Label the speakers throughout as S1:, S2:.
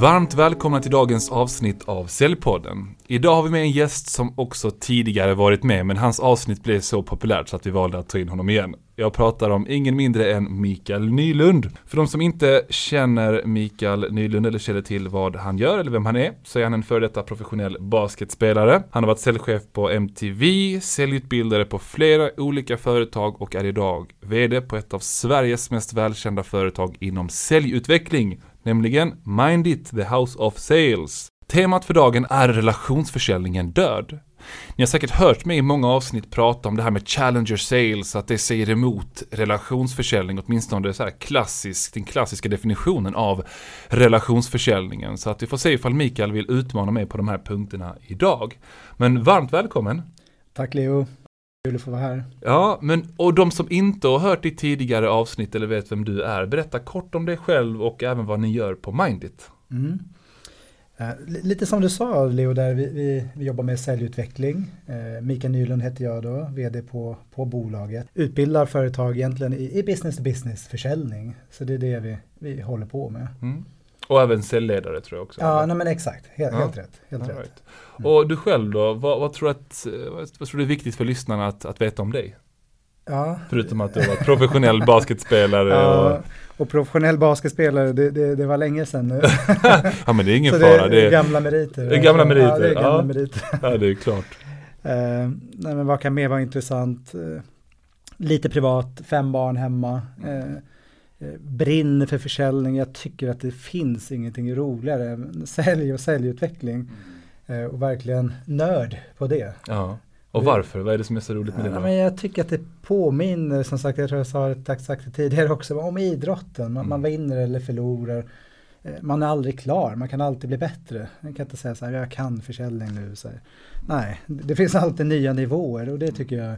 S1: Varmt välkomna till dagens avsnitt av Säljpodden. Idag har vi med en gäst som också tidigare varit med, men hans avsnitt blev så populärt så att vi valde att ta in honom igen. Jag pratar om ingen mindre än Mikael Nylund. För de som inte känner Mikael Nylund eller känner till vad han gör eller vem han är, så är han en före detta professionell basketspelare. Han har varit säljchef på MTV, säljutbildare på flera olika företag och är idag VD på ett av Sveriges mest välkända företag inom säljutveckling, nämligen Mind It, the House of Sales. Temat för dagen är relationsförsäljningen död. Ni har säkert hört mig i många avsnitt prata om det här med Challenger Sales, att det säger emot relationsförsäljning, åtminstone så här klassisk, den klassiska definitionen av relationsförsäljningen. Så att vi får se ifall Mikael vill utmana mig på de här punkterna idag. Men varmt välkommen!
S2: Tack Leo! Kul att få vara här.
S1: Ja, men och de som inte har hört ditt tidigare avsnitt eller vet vem du är, berätta kort om dig själv och även vad ni gör på Mindit. Mm.
S2: Uh, lite som du sa Leo, där vi, vi, vi jobbar med säljutveckling. Uh, Mikael Nylund heter jag då, vd på, på bolaget. Utbildar företag egentligen i, i business to business försäljning. Så det är det vi, vi håller på med. Mm.
S1: Och även säljledare tror jag också.
S2: Ja, nej, men exakt. Helt, ja. helt rätt. Helt rätt. Right.
S1: Mm. Och du själv då, vad, vad, tror att, vad tror du är viktigt för lyssnarna att, att veta om dig?
S2: Ja.
S1: Förutom att du var professionell basketspelare.
S2: Ja, och... och professionell basketspelare, det, det, det, var länge sedan nu.
S1: ja men det är ingen Så fara.
S2: Det är gamla meriter.
S1: Det är gamla meriter. Ja,
S2: det är gamla meriter.
S1: ja, det är klart.
S2: Uh, nej men vad kan mer vara intressant? Uh, lite privat, fem barn hemma. Uh, brinner för försäljning. Jag tycker att det finns ingenting roligare än sälj och säljutveckling. Mm. och verkligen nörd på det.
S1: Ja. Och varför? Vad är det som är så roligt med
S2: ja,
S1: det?
S2: Men jag tycker att det påminner, som sagt, jag tror jag sa det, sagt det tidigare också, om idrotten. Man, mm. man vinner eller förlorar. Eh, man är aldrig klar, man kan alltid bli bättre. Man kan inte säga så här, jag kan försäljning nu. Så här. Nej, det finns alltid nya nivåer och det tycker jag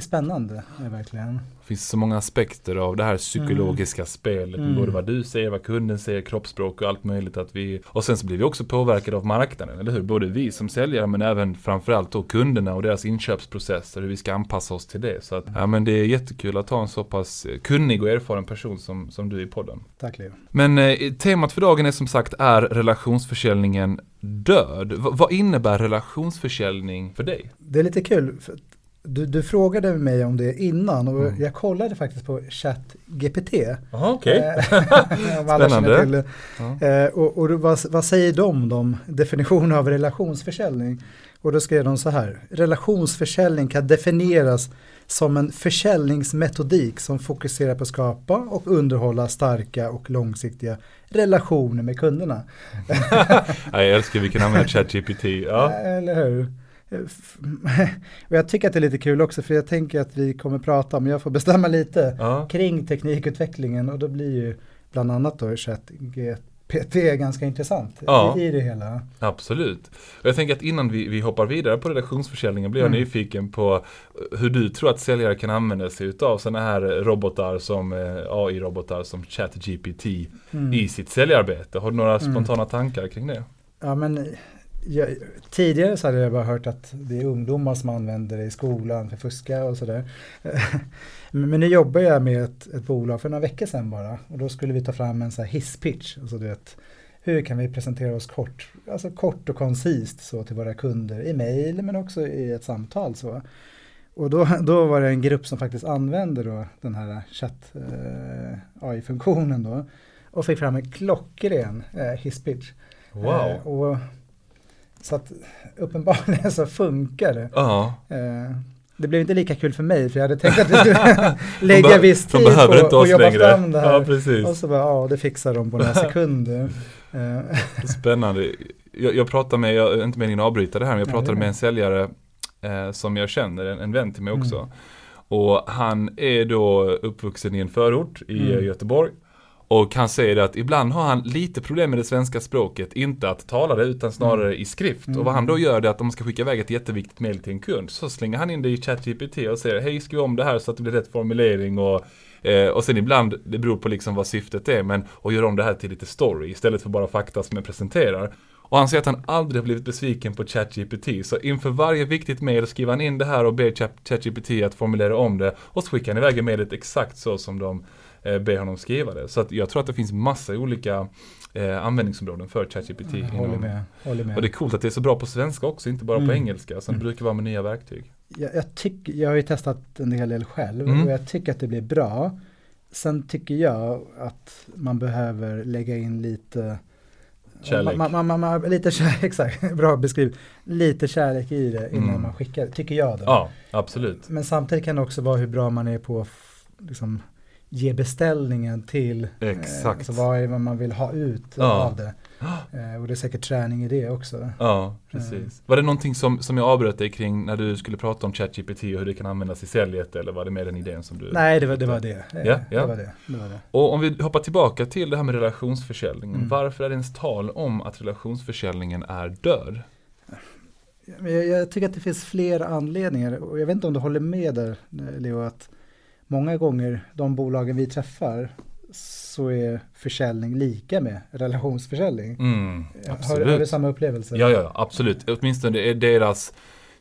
S2: spännande, är verkligen.
S1: Det finns så många aspekter av det här psykologiska mm. spelet. Mm. Både vad du säger, vad kunden säger, kroppsspråk och allt möjligt. Att vi, och sen så blir vi också påverkade av marknaden, eller hur? Både vi som säljare men även framförallt då kunderna och deras inköpsprocesser. Hur vi ska anpassa oss till det. Så att, ja men det är jättekul att ha en så pass kunnig och erfaren person som, som du i podden.
S2: Tack Leo.
S1: Men eh, temat för dagen är som sagt är relationsförsäljningen död. V vad innebär relationsförsäljning för dig?
S2: Det är lite kul. För du, du, frågade mig om det innan och mm. jag kollade faktiskt på ChatGPT.
S1: Jaha, okej. Okay.
S2: Eh, Spännande. Ja. Eh, och, och vad, vad, säger de om definitionen av relationsförsäljning? Och då skrev de så här. Relationsförsäljning kan definieras som en försäljningsmetodik som fokuserar på att skapa och underhålla starka och långsiktiga relationer med kunderna.
S1: jag älskar vi kan använda ChatGPT. Ja.
S2: Eller hur? och jag tycker att det är lite kul också för jag tänker att vi kommer prata om, jag får bestämma lite ja. kring teknikutvecklingen och då blir ju bland annat då ChatGPT ganska intressant ja. i, i, det hela.
S1: Absolut. Och jag tänker att innan vi, vi hoppar vidare på relationsförsäljningen blir jag mm. nyfiken på hur du tror att säljare kan använda sig av sådana här robotar som eh, AI-robotar som ChatGPT mm. i sitt säljarbete. Har du några mm. spontana mm. tankar kring det?
S2: Ja men jag, tidigare så hade jag bara hört att det är ungdomar som använder det i skolan för fuska och sådär. Men nu jobbar jag med ett, ett, bolag för några veckor sedan bara och då skulle vi ta fram en så här hisspitch. Alltså du vet, hur kan vi presentera oss kort, alltså kort och koncist så till våra kunder i mejl men också i ett samtal så. Och då, då var det en grupp som faktiskt använde då den här chatt eh, AI-funktionen då och fick fram en klockren eh, hisspitch.
S1: Wow. Eh,
S2: och så att uppenbarligen så funkar det.
S1: Ja.
S2: Eh, det blev inte lika kul för mig för jag hade tänkt att vi skulle lägga viss tid på att jobba längre. fram det här.
S1: Ja.
S2: Och så bara, ja det fixar de på några sekunder.
S1: Eh. Spännande. Jag, jag pratade med, jag är inte meningen att avbryta det här, men jag pratade med en säljare eh, som jag känner, en, en vän till mig också. Mm. Och han är då uppvuxen i en förort i mm. Göteborg. Och han säger att ibland har han lite problem med det svenska språket, inte att tala det utan snarare mm. i skrift. Mm. Och vad han då gör är att om man ska skicka iväg ett jätteviktigt mail till en kund så slänger han in det i ChatGPT och säger hej skriv om det här så att det blir rätt formulering och eh, och sen ibland, det beror på liksom vad syftet är, men och gör om det här till lite story istället för bara fakta som jag presenterar. Och han säger att han aldrig har blivit besviken på ChatGPT. Så inför varje viktigt mail skriver han in det här och ber ChatGPT att formulera om det. Och så skickar han iväg mailet exakt så som de eh, ber honom skriva det. Så att jag tror att det finns massa olika eh, användningsområden för ChatGPT.
S2: Jag håller med, håller med.
S1: Och det är coolt att det är så bra på svenska också, inte bara
S2: Mm.
S1: på engelska som
S2: Mm.
S1: det brukar vara med nya verktyg.
S2: Jag, jag, tycker, jag har ju testat en hel del själv
S1: Mm.
S2: och jag tycker att det blir bra. Sen tycker jag att man behöver lägga in lite
S1: Kärlek.
S2: Man, man, man, man, lite kärlek, exakt, bra beskrivet. Lite kärlek i det innan
S1: Mm.
S2: man skickar, tycker jag då.
S1: Ja, absolut.
S2: Men samtidigt kan det också vara hur bra man är på liksom, ge beställningen till
S1: Exakt.
S2: Eh, alltså vad är det man vill ha ut
S1: Ja.
S2: av det. Eh, och det är säkert träning i det också.
S1: Ja, precis. Var det någonting som, som jag avbröt dig kring när du skulle prata om ChatGPT och hur det kan användas i säljet eller var det mer den idén som du
S2: Nej, det var det. Var det. Eh,
S1: Ja, ja.
S2: det, var det, det, var det.
S1: Och om vi hoppar tillbaka till det här med relationsförsäljningen.
S2: Mm.
S1: Varför är det ens tal om att relationsförsäljningen är död?
S2: Jag, jag tycker att det finns fler anledningar och jag vet inte om du håller med där eh, Leo att många gånger de bolagen vi träffar så är försäljning lika med relationsförsäljning.
S1: Mm,
S2: Har,
S1: absolut.
S2: har du samma upplevelse?
S1: Ja, ja, absolut. Åtminstone är deras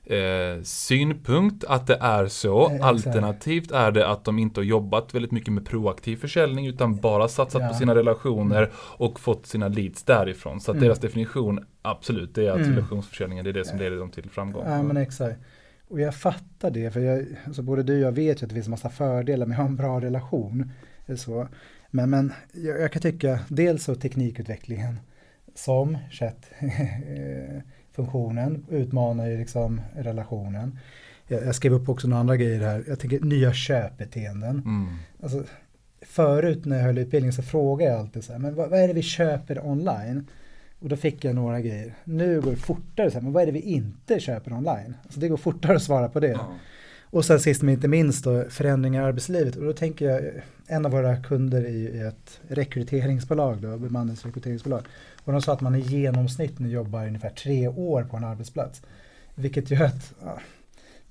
S1: eh, synpunkt att det är så.
S2: Eh.
S1: Alternativt är det att de inte har jobbat väldigt mycket med proaktiv försäljning utan bara satsat
S2: Ja.
S1: på sina relationer och fått sina leads därifrån. Så att
S2: Mm.
S1: deras definition, absolut, det är att
S2: Mm.
S1: relationsförsäljningen det är det som leder dem till framgång.
S2: Ja men exakt. Och jag fattar det, för jag, alltså både du och jag vet ju att det finns massa fördelar med att ha en bra relation. Så. Men, men jag, jag kan tycka, dels så teknikutvecklingen som chatt-funktionen utmanar ju liksom relationen. Jag, jag skrev upp också några andra grejer här. Jag tänker nya köpbeteenden.
S1: Mm.
S2: Alltså, förut när jag höll utbildning så frågade jag alltid så här, men vad, vad är det vi köper online? Och då fick jag några grejer. Nu går det fortare, så här, men vad är det vi inte köper online? Alltså det går fortare att svara på det.
S1: Ja.
S2: Och sen sist men inte minst då förändringar i arbetslivet. Och då tänker jag, en av våra kunder är ju ett rekryteringsbolag då, bemanningsrekryteringsbolag. Och de sa att man i genomsnitt nu jobbar ungefär tre år på en arbetsplats. Vilket gör att ja,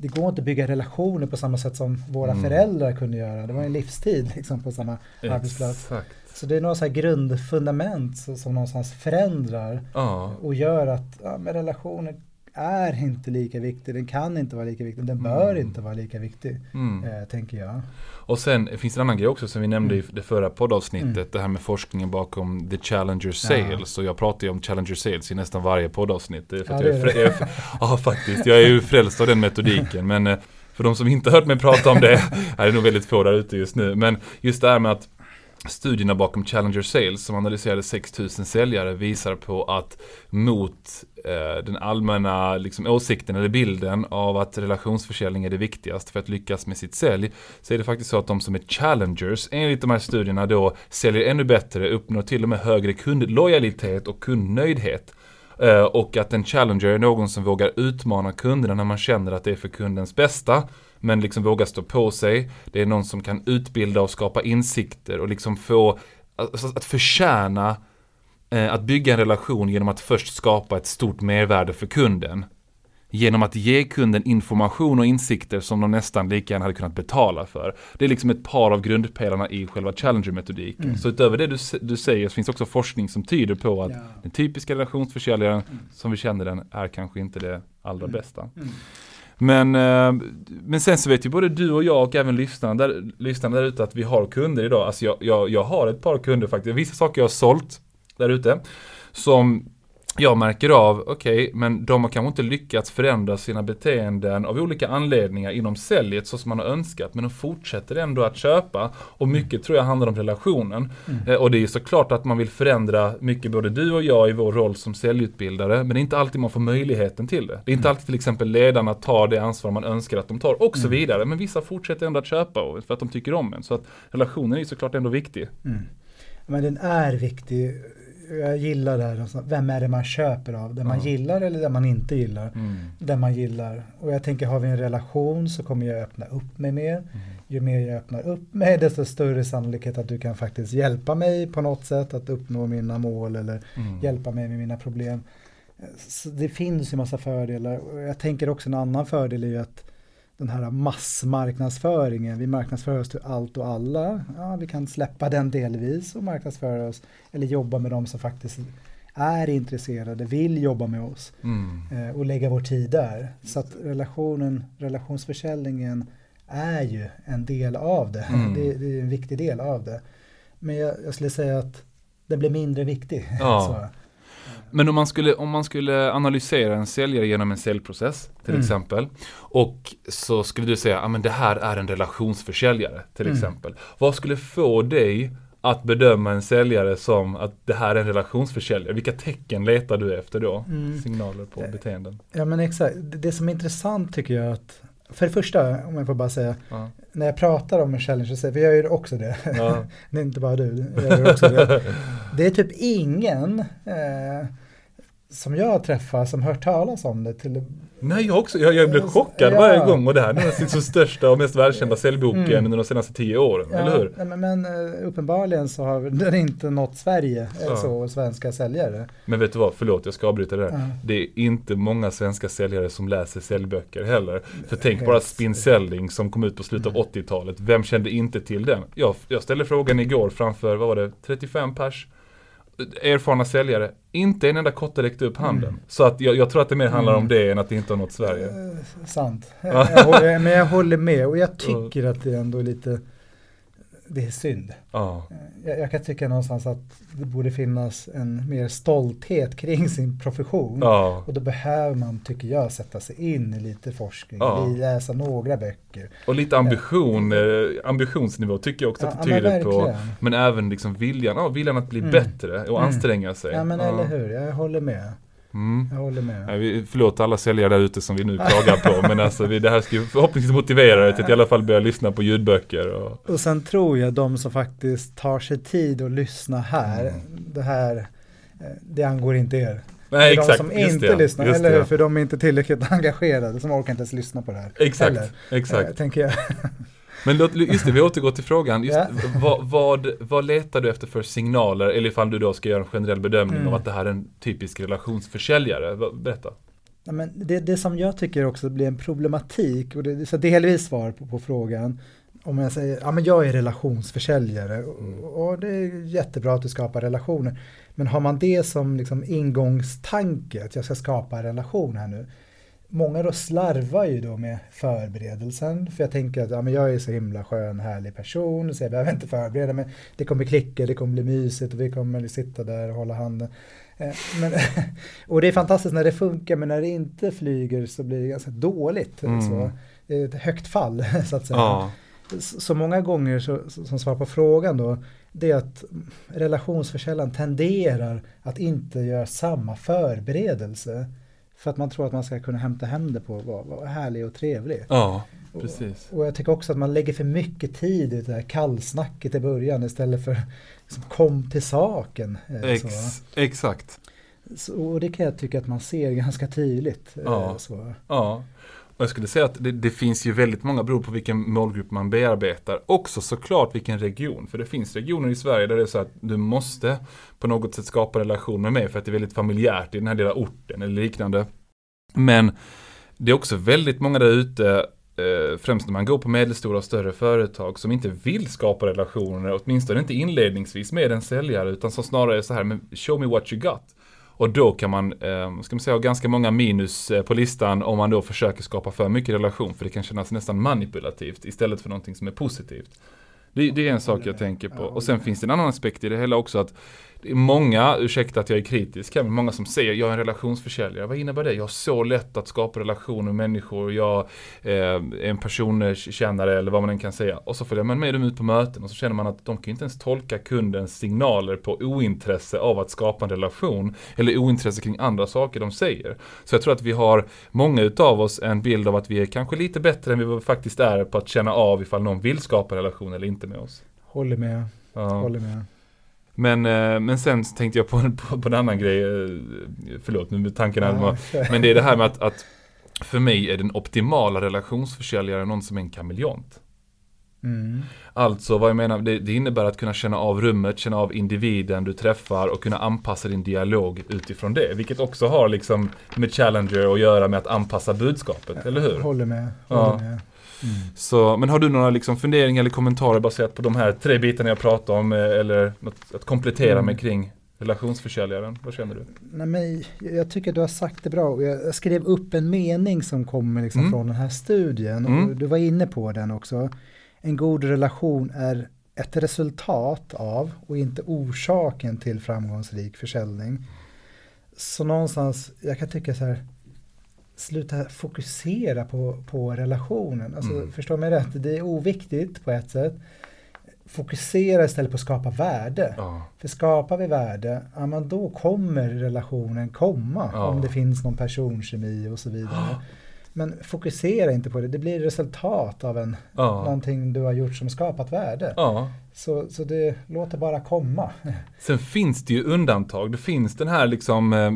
S2: det går inte att bygga relationer på samma sätt som våra
S1: Mm.
S2: föräldrar kunde göra. Det var en livstid liksom på samma arbetsplats.
S1: Exakt.
S2: Så det är några så här grundfundament som någonstans förändrar
S1: Ja.
S2: och gör att ja, relationer är inte lika viktig, den kan inte vara lika viktig, den bör
S1: Mm.
S2: inte vara lika viktig,
S1: Mm.
S2: eh, tänker jag.
S1: Och sen finns det en annan grej också som vi nämnde
S2: Mm.
S1: i det förra poddavsnittet.
S2: Mm.
S1: Det här med forskningen bakom The Challenger Sales. Och jag pratar ju om Challenger Sales i nästan varje poddavsnitt. Är för
S2: Ja,
S1: jag är
S2: är
S1: är ja, faktiskt. Jag är ju frälst av den metodiken. Men eh, för de som inte hört mig prata om det, är det nog väldigt få där ute just nu. Men just det här med att Studierna bakom Challenger Sales som analyserade 6000 säljare visar på att mot eh, den allmänna liksom, åsikten eller bilden av att relationsförsäljning är det viktigaste för att lyckas med sitt sälj så är det faktiskt så att de som är challengers enligt de här studierna då säljer ännu bättre, uppnår till och med högre kundlojalitet och kundnöjdhet. Eh, och att en challenger är någon som vågar utmana kunderna när man känner att det är för kundens bästa. Men liksom vågar stå på sig. Det är någon som kan utbilda och skapa insikter och liksom få, alltså att förtjäna eh, att bygga en relation genom att först skapa ett stort mervärde för kunden. Genom att ge kunden information och insikter som de nästan lika gärna hade kunnat betala för. Det är liksom ett par av grundpelarna i själva Challenger-metodiken.
S2: Mm.
S1: Så utöver det du, du säger så finns också forskning som tyder på att
S2: Ja.
S1: den typiska relationsförsäljaren
S2: Mm.
S1: som vi känner den är kanske inte det allra
S2: Mm.
S1: bästa. Men, eh, men sen så vet ju både du och jag och även lyssnarna där, lyssnarna där ute att vi har kunder idag. Alltså jag, jag, jag har ett par kunder faktiskt. Vissa saker jag har sålt där ute som jag märker av, okej, men de har kanske inte lyckats förändra sina beteenden av olika anledningar inom säljet så som man har önskat. Men de fortsätter ändå att köpa. Och mycket tror jag handlar om relationen.
S2: Mm.
S1: Eh, Och det är ju såklart att man vill förändra mycket både du och jag i vår roll som säljutbildare. Men det är inte alltid man får möjligheten till det. Det är inte
S2: Mm.
S1: alltid till exempel ledarna tar det ansvar man önskar att de tar och så
S2: Mm.
S1: vidare. Men vissa fortsätter ändå att köpa för att de tycker om en. Så att relationen är såklart ändå viktig.
S2: Mm. Men den är viktig. Jag gillar det här, alltså, vem är det man köper av? Den man
S1: Ja.
S2: gillar eller den man inte gillar?
S1: Mm.
S2: Den man gillar. Och jag tänker, har vi en relation så kommer jag öppna upp mig mer.
S1: Mm.
S2: Ju mer jag öppnar upp mig, desto större sannolikhet att du kan faktiskt hjälpa mig på något sätt att uppnå mina mål eller
S1: Mm.
S2: hjälpa mig med mina problem. Så det finns ju massa fördelar. Och jag tänker också en annan fördel är ju att den här massmarknadsföringen, vi marknadsför oss till allt och alla. Ja, vi kan släppa den delvis och marknadsföra oss eller jobba med de som faktiskt är intresserade, vill jobba med oss
S1: Mm.
S2: eh, och lägga vår tid där. Så att relationen, relationsförsäljningen är ju en del av det.
S1: Mm.
S2: det. Det är en viktig del av det. Men jag, jag skulle säga att den blir mindre viktig.
S1: Ja. Men om man, skulle, om man skulle analysera en säljare genom en säljprocess till
S2: Mm.
S1: exempel och så skulle du säga att det här är en relationsförsäljare till
S2: Mm.
S1: exempel. Vad skulle få dig att bedöma en säljare som att det här är en relationsförsäljare? Vilka tecken letar du efter då?
S2: Mm.
S1: Signaler på
S2: Eh,
S1: beteenden.
S2: Ja men exakt, det som är intressant tycker jag att för det första, om jag får bara säga,
S1: Ja.
S2: när jag pratar om en challenge, så säger- för jag gör också det,
S1: Ja.
S2: det är inte bara du, jag gör också det. Det är typ ingen eh, som jag träffar som hört talas om det till
S1: Nej, jag också. Jag, jag
S2: Ja.
S1: chockad varje gång och det här är den så största och mest välkända säljboken
S2: Mm.
S1: under de senaste tio åren, eller hur?
S2: nej, Men, men eh, uppenbarligen så har den inte nått Sverige, eh,
S1: Ja.
S2: så, och svenska säljare.
S1: Men vet du vad, förlåt jag ska avbryta det där.
S2: Ja.
S1: Det är inte många svenska säljare som läser säljböcker heller. För tänk
S2: Helt.
S1: bara Spin Selling som kom ut på slutet av 80-talet. Vem kände inte till den? Jag, jag ställde frågan igår framför, vad var det, 35 pers? Erfarna säljare. Inte en enda kotte räckte upp handen.
S2: Mm.
S1: Så att jag, jag tror att det mer handlar om
S2: Mm.
S1: det än att det inte har nått Sverige.
S2: Eh, sant. Jag, jag, håller- men jag håller med och jag tycker att det ändå är lite, det är synd.
S1: Ja.
S2: Jag, jag kan tycka någonstans att det borde finnas en mer stolthet kring sin profession.
S1: Ja.
S2: Och då behöver man, tycker jag, sätta sig in i lite forskning,
S1: Ja.
S2: läsa några böcker.
S1: Och lite ambition, eh, ambitionsnivå tycker jag också att det
S2: men
S1: tyder på. Men även liksom viljan, ja, viljan att bli
S2: Mm.
S1: bättre och
S2: Mm.
S1: anstränga sig.
S2: Ja men eller hur, jag håller med.
S1: Mm.
S2: Jag håller med.
S1: Nej, vi, förlåt alla säljare där ute som vi nu klagar på, men alltså vi, det här ska ju förhoppningsvis motivera er till att i alla fall börja lyssna på ljudböcker. Och,
S2: Och sen tror jag de som faktiskt tar sig tid att lyssna här,
S1: Mm.
S2: det här, eh, det angår inte er.
S1: nej
S2: För
S1: exakt,
S2: de som inte
S1: det,
S2: lyssnar, eller
S1: det.
S2: hur? För de är inte tillräckligt engagerade, som orkar inte ens lyssna på det här.
S1: Exakt,
S2: Eller,
S1: exakt.
S2: eh, tänker jag.
S1: Men låt, just det, vi återgår till frågan. Just, vad, vad, vad letar du efter för signaler, eller ifall du då ska göra en generell bedömning
S2: Mm.
S1: av att det här är en typisk relationsförsäljare? Berätta.
S2: Ja, men det, det som jag tycker också blir en problematik, och det så delvis svar på, på frågan, om jag säger, ja men jag är relationsförsäljare
S1: Mm.
S2: och, och det är jättebra att du skapar relationer. Men har man det som liksom ingångstanke, att jag ska skapa en relation här nu. Många då slarvar ju då med förberedelsen, för jag tänker att ja, men jag är så himla skön, härlig person, så jag behöver inte förbereda mig. Det kommer klicka, det kommer bli mysigt och vi kommer sitta där och hålla handen. Eh, Men, och det är fantastiskt när det funkar, men när det inte flyger så blir det ganska dåligt.
S1: Mm.
S2: Så, det är ett högt fall, så att säga.
S1: Ja,
S2: Så många gånger så- som svar på frågan då, det är att relationsförsäljaren tenderar att inte göra samma förberedelse. För att man tror att man ska kunna hämta hem det på vara, vara härlig och trevlig.
S1: ja precis.
S2: Och jag tycker också att man lägger för mycket tid i det här kallsnacket i början istället för liksom, kom till saken. eh.
S1: Ex, exakt.
S2: Så, och det kan jag tycka att man ser ganska tydligt. eh,
S1: Ja.
S2: Så.
S1: Ja. Och jag skulle säga att det, det finns ju väldigt många beroende på vilken målgrupp man bearbetar. Också såklart vilken region. För det finns regioner i Sverige där det är så att du måste på något sätt skapa relation med mig för att det är väldigt familjärt i den här lilla orten eller liknande. Men det är också väldigt många där ute, eh, främst när man går på medelstora och större företag, som inte vill skapa relationer, åtminstone inte inledningsvis med en säljare, utan som snarare är så här, men show me what you got. Och då kan man, eh, ska man säga, ha ganska många minus eh, på listan om man då försöker skapa för mycket relation, för det kan kännas nästan manipulativt istället för någonting som är positivt. Det, det är en sak jag tänker på. Och sen finns det en annan aspekt i det hela också att det är många, ursäkta att jag är kritisk, här, men många som säger jag är en relationsförsäljare. Vad innebär det? Jag har så lätt att skapa relationer med människor. Jag eh, är en personkännare eller vad man än kan säga. Och så följer man med dem ut på möten och så känner man att de kan inte ens tolka kundens signaler på ointresse av att skapa en relation. Eller ointresse kring andra saker de säger. Så jag tror att vi har, många utav oss, en bild av att vi är kanske lite bättre än vi faktiskt är på att känna av ifall någon vill skapa en relation eller inte med oss.
S2: Håller med.
S1: Ja.
S2: Håller med.
S1: Men, eh, men sen tänkte jag på på, på en annan grej, eh, förlåt nu tanken här,
S2: Ja,
S1: men det är det här med att, att för mig är den optimala relationsförsäljaren någon som är en kameleont.
S2: Mm.
S1: Alltså vad jag menar, det, det innebär att kunna känna av rummet, känna av individen du träffar och kunna anpassa din dialog utifrån det. Vilket också har liksom med Challenger att göra med att anpassa budskapet, eller hur?
S2: Håller med.
S1: Ja.
S2: Håller med. Mm.
S1: Så, men har du några liksom funderingar eller kommentarer baserat på de här tre bitarna jag pratade om eh, eller något att komplettera
S2: Mm.
S1: med kring relationsförsäljaren? Vad känner du?
S2: Nej, men jag tycker du har sagt det bra. Jag skrev upp en mening som kommer liksom
S1: Mm.
S2: från den här studien.
S1: Mm.
S2: Och du var inne på den också. En god relation är ett resultat av och inte orsaken till framgångsrik försäljning. Så någonstans, jag kan tycka så här, sluta fokusera på, på relationen. Alltså, mm. Förstå mig rätt, det är oviktigt på ett sätt. Fokusera istället på att skapa värde. Ja. För skapar vi värde, ja, men då kommer relationen komma. Ja. Om det finns någon personkemi och så vidare. Men fokusera inte på det, det blir resultat av en, ja. någonting du har gjort som skapat värde. Ja. Så, så det låter bara komma.
S1: Sen finns det ju undantag. Det finns den här liksom eh,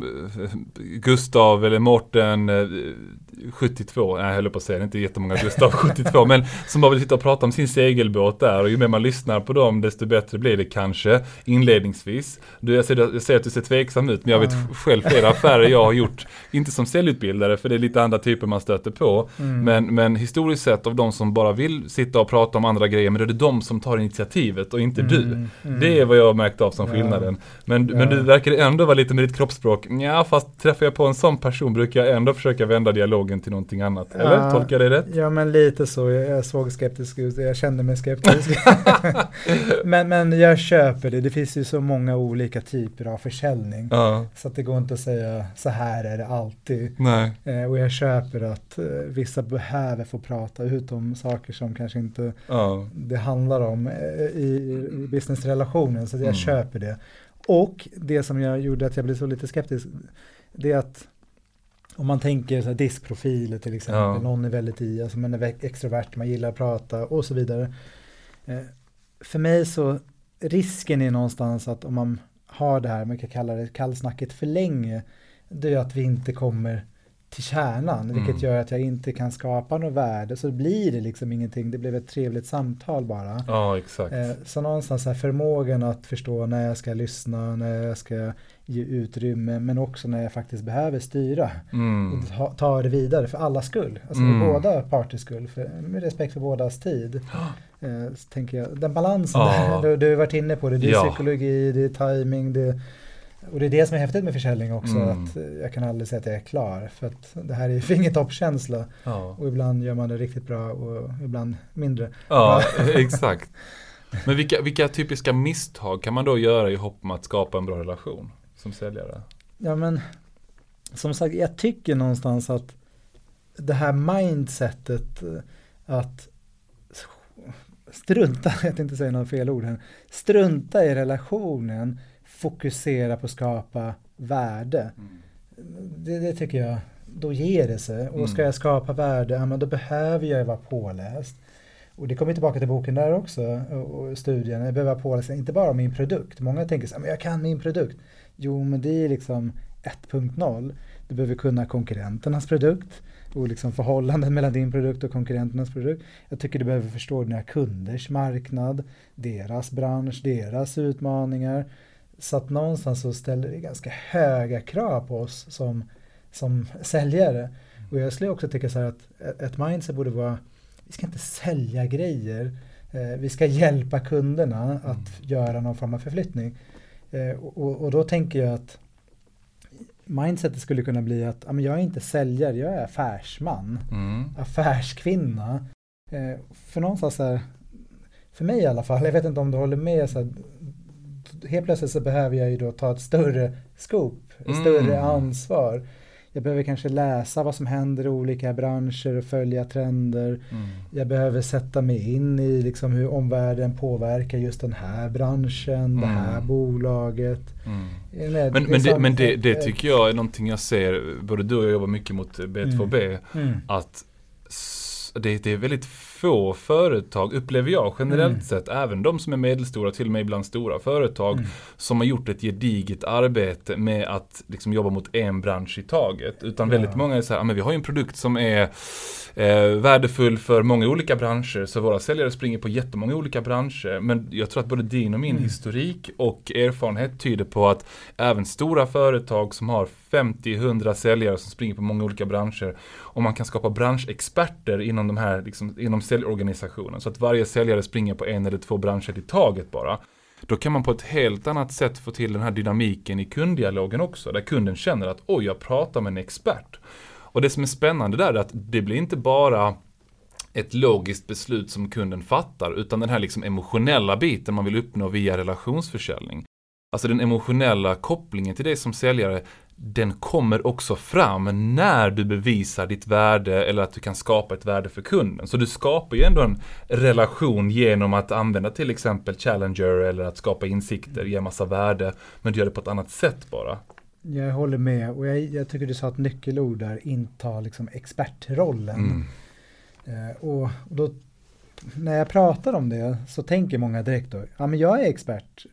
S1: Gustav eller Mårten eh, 72, nej jag höll på att säga, det är inte jättemånga Gustav 72, men som bara vill sitta och prata om sin segelbåt där och ju mer man lyssnar på dem desto bättre blir det kanske inledningsvis. Du, jag, ser, jag ser att du ser tveksam ut, men jag vet själv flera affärer jag har gjort, inte som säljutbildare för det är lite andra typer man stöter på, mm. men, men historiskt sett av de som bara vill sitta och prata om andra grejer, men det är de som tar initiativet och inte mm. du. Mm. Det är vad jag har märkt av som skillnaden. Men, ja. men du verkar ändå vara lite med ditt kroppsspråk, ja fast träffar jag på en sån person brukar jag ändå försöka vända dialog dialogen till någonting annat. Eller? Ja, Tolkar jag det rätt?
S2: Ja, men lite så. Jag såg skeptisk ut. Jag kände mig skeptisk. men, men jag köper det. Det finns ju så många olika typer av försäljning. Ja. Så att det går inte att säga så här är det alltid. Eh, och jag köper att eh, vissa behöver få prata ut om saker som kanske inte ja. det handlar om eh, i, businessrelationen. Så jag mm. köper det. Och det som jag gjorde att jag blev så lite skeptisk, det är att om man tänker så här diskprofiler till exempel, ja. någon är väldigt i, alltså man är extrovert, man gillar att prata och så vidare. Eh, för mig så, risken är någonstans att om man har det här, man kan kalla det kallsnacket för länge, det är att vi inte kommer till kärnan, mm. vilket gör att jag inte kan skapa något värde. Så blir det liksom ingenting, det blev ett trevligt samtal bara.
S1: Ja, exakt.
S2: Eh, så någonstans här förmågan att förstå när jag ska lyssna, när jag ska ge utrymme, men också när jag faktiskt behöver styra. Mm. Och ta, ta, det vidare för alla skull, alltså mm. för båda parters skull, för, med respekt för bådas tid. Eh, tänker jag, den balansen, ja. där, du, du har varit inne på det, det är ja. psykologi, det är timing, det och det är det som är häftigt med försäljning också, mm. att jag kan aldrig säga att jag är klar. För att det här är fingertoppskänsla. Ja. Och ibland gör man det riktigt bra och ibland mindre.
S1: Ja, exakt. Men vilka, vilka typiska misstag kan man då göra i hopp om att skapa en bra relation som säljare?
S2: Ja men, som sagt, jag tycker någonstans att det här mindsetet att strunta, jag tänkte säga några fel ord här, strunta i relationen fokusera på att skapa värde. Mm. Det, det, tycker jag, då ger det sig. Och mm. ska jag skapa värde, ja, men då behöver jag vara påläst. Och det kommer tillbaka till boken där också, och studien. Jag behöver vara påläst, inte bara om min produkt. Många tänker så här, jag kan min produkt. Jo, men det är liksom 1.0. Du behöver kunna konkurrenternas produkt och liksom förhållanden mellan din produkt och konkurrenternas produkt. Jag tycker du behöver förstå dina kunders marknad, deras bransch, deras utmaningar. Så att någonstans så ställer det ganska höga krav på oss som, som säljare. Mm. Och jag skulle också tycka så här att ett mindset borde vara, vi ska inte sälja grejer, eh, vi ska hjälpa kunderna mm. att göra någon form av förflyttning. Eh, och, och, då tänker jag att mindsetet skulle kunna bli att ja, men jag är inte säljare, jag är affärsman, mm. affärskvinna. Eh, för någonstans här, för mig i alla fall, jag vet inte om du håller med, så här, helt plötsligt så behöver jag ju då ta ett större scoop, ett mm. större ansvar. Jag behöver kanske läsa vad som händer i olika branscher och följa trender. Mm. Jag behöver sätta mig in i liksom hur omvärlden påverkar just den här branschen, mm. det här bolaget.
S1: Mm. Men, men, men, det, men det, det, tycker jag är någonting jag ser, både du och jag jobbar mycket mot B2B, mm. Mm. att det, det är väldigt få företag, upplever jag generellt mm. sett, även de som är medelstora, till och med ibland stora företag, mm. som har gjort ett gediget arbete med att liksom jobba mot en bransch i taget. Utan ja. väldigt många är så här, men vi har ju en produkt som är eh, värdefull för många olika branscher, så våra säljare springer på jättemånga olika branscher. Men jag tror att både din och min mm. historik och erfarenhet tyder på att även stora företag som har 50-100 säljare som springer på många olika branscher om man kan skapa branschexperter inom de här, liksom, inom säljorganisationen. Så att varje säljare springer på en eller två branscher i taget bara. Då kan man på ett helt annat sätt få till den här dynamiken i kunddialogen också. Där kunden känner att oj, jag pratar med en expert. Och det som är spännande där är att det blir inte bara ett logiskt beslut som kunden fattar, utan den här liksom emotionella biten man vill uppnå via relationsförsäljning. Alltså den emotionella kopplingen till dig som säljare, den kommer också fram när du bevisar ditt värde eller att du kan skapa ett värde för kunden. Så du skapar ju ändå en relation genom att använda till exempel Challenger eller att skapa insikter, ge massa värde, men du gör det på ett annat sätt bara.
S2: Jag håller med och jag, jag tycker du sa ett nyckelord där, inta liksom expertrollen. Mm. Eh, och, då, när jag pratar om det så tänker många direkt då, ja men jag är expert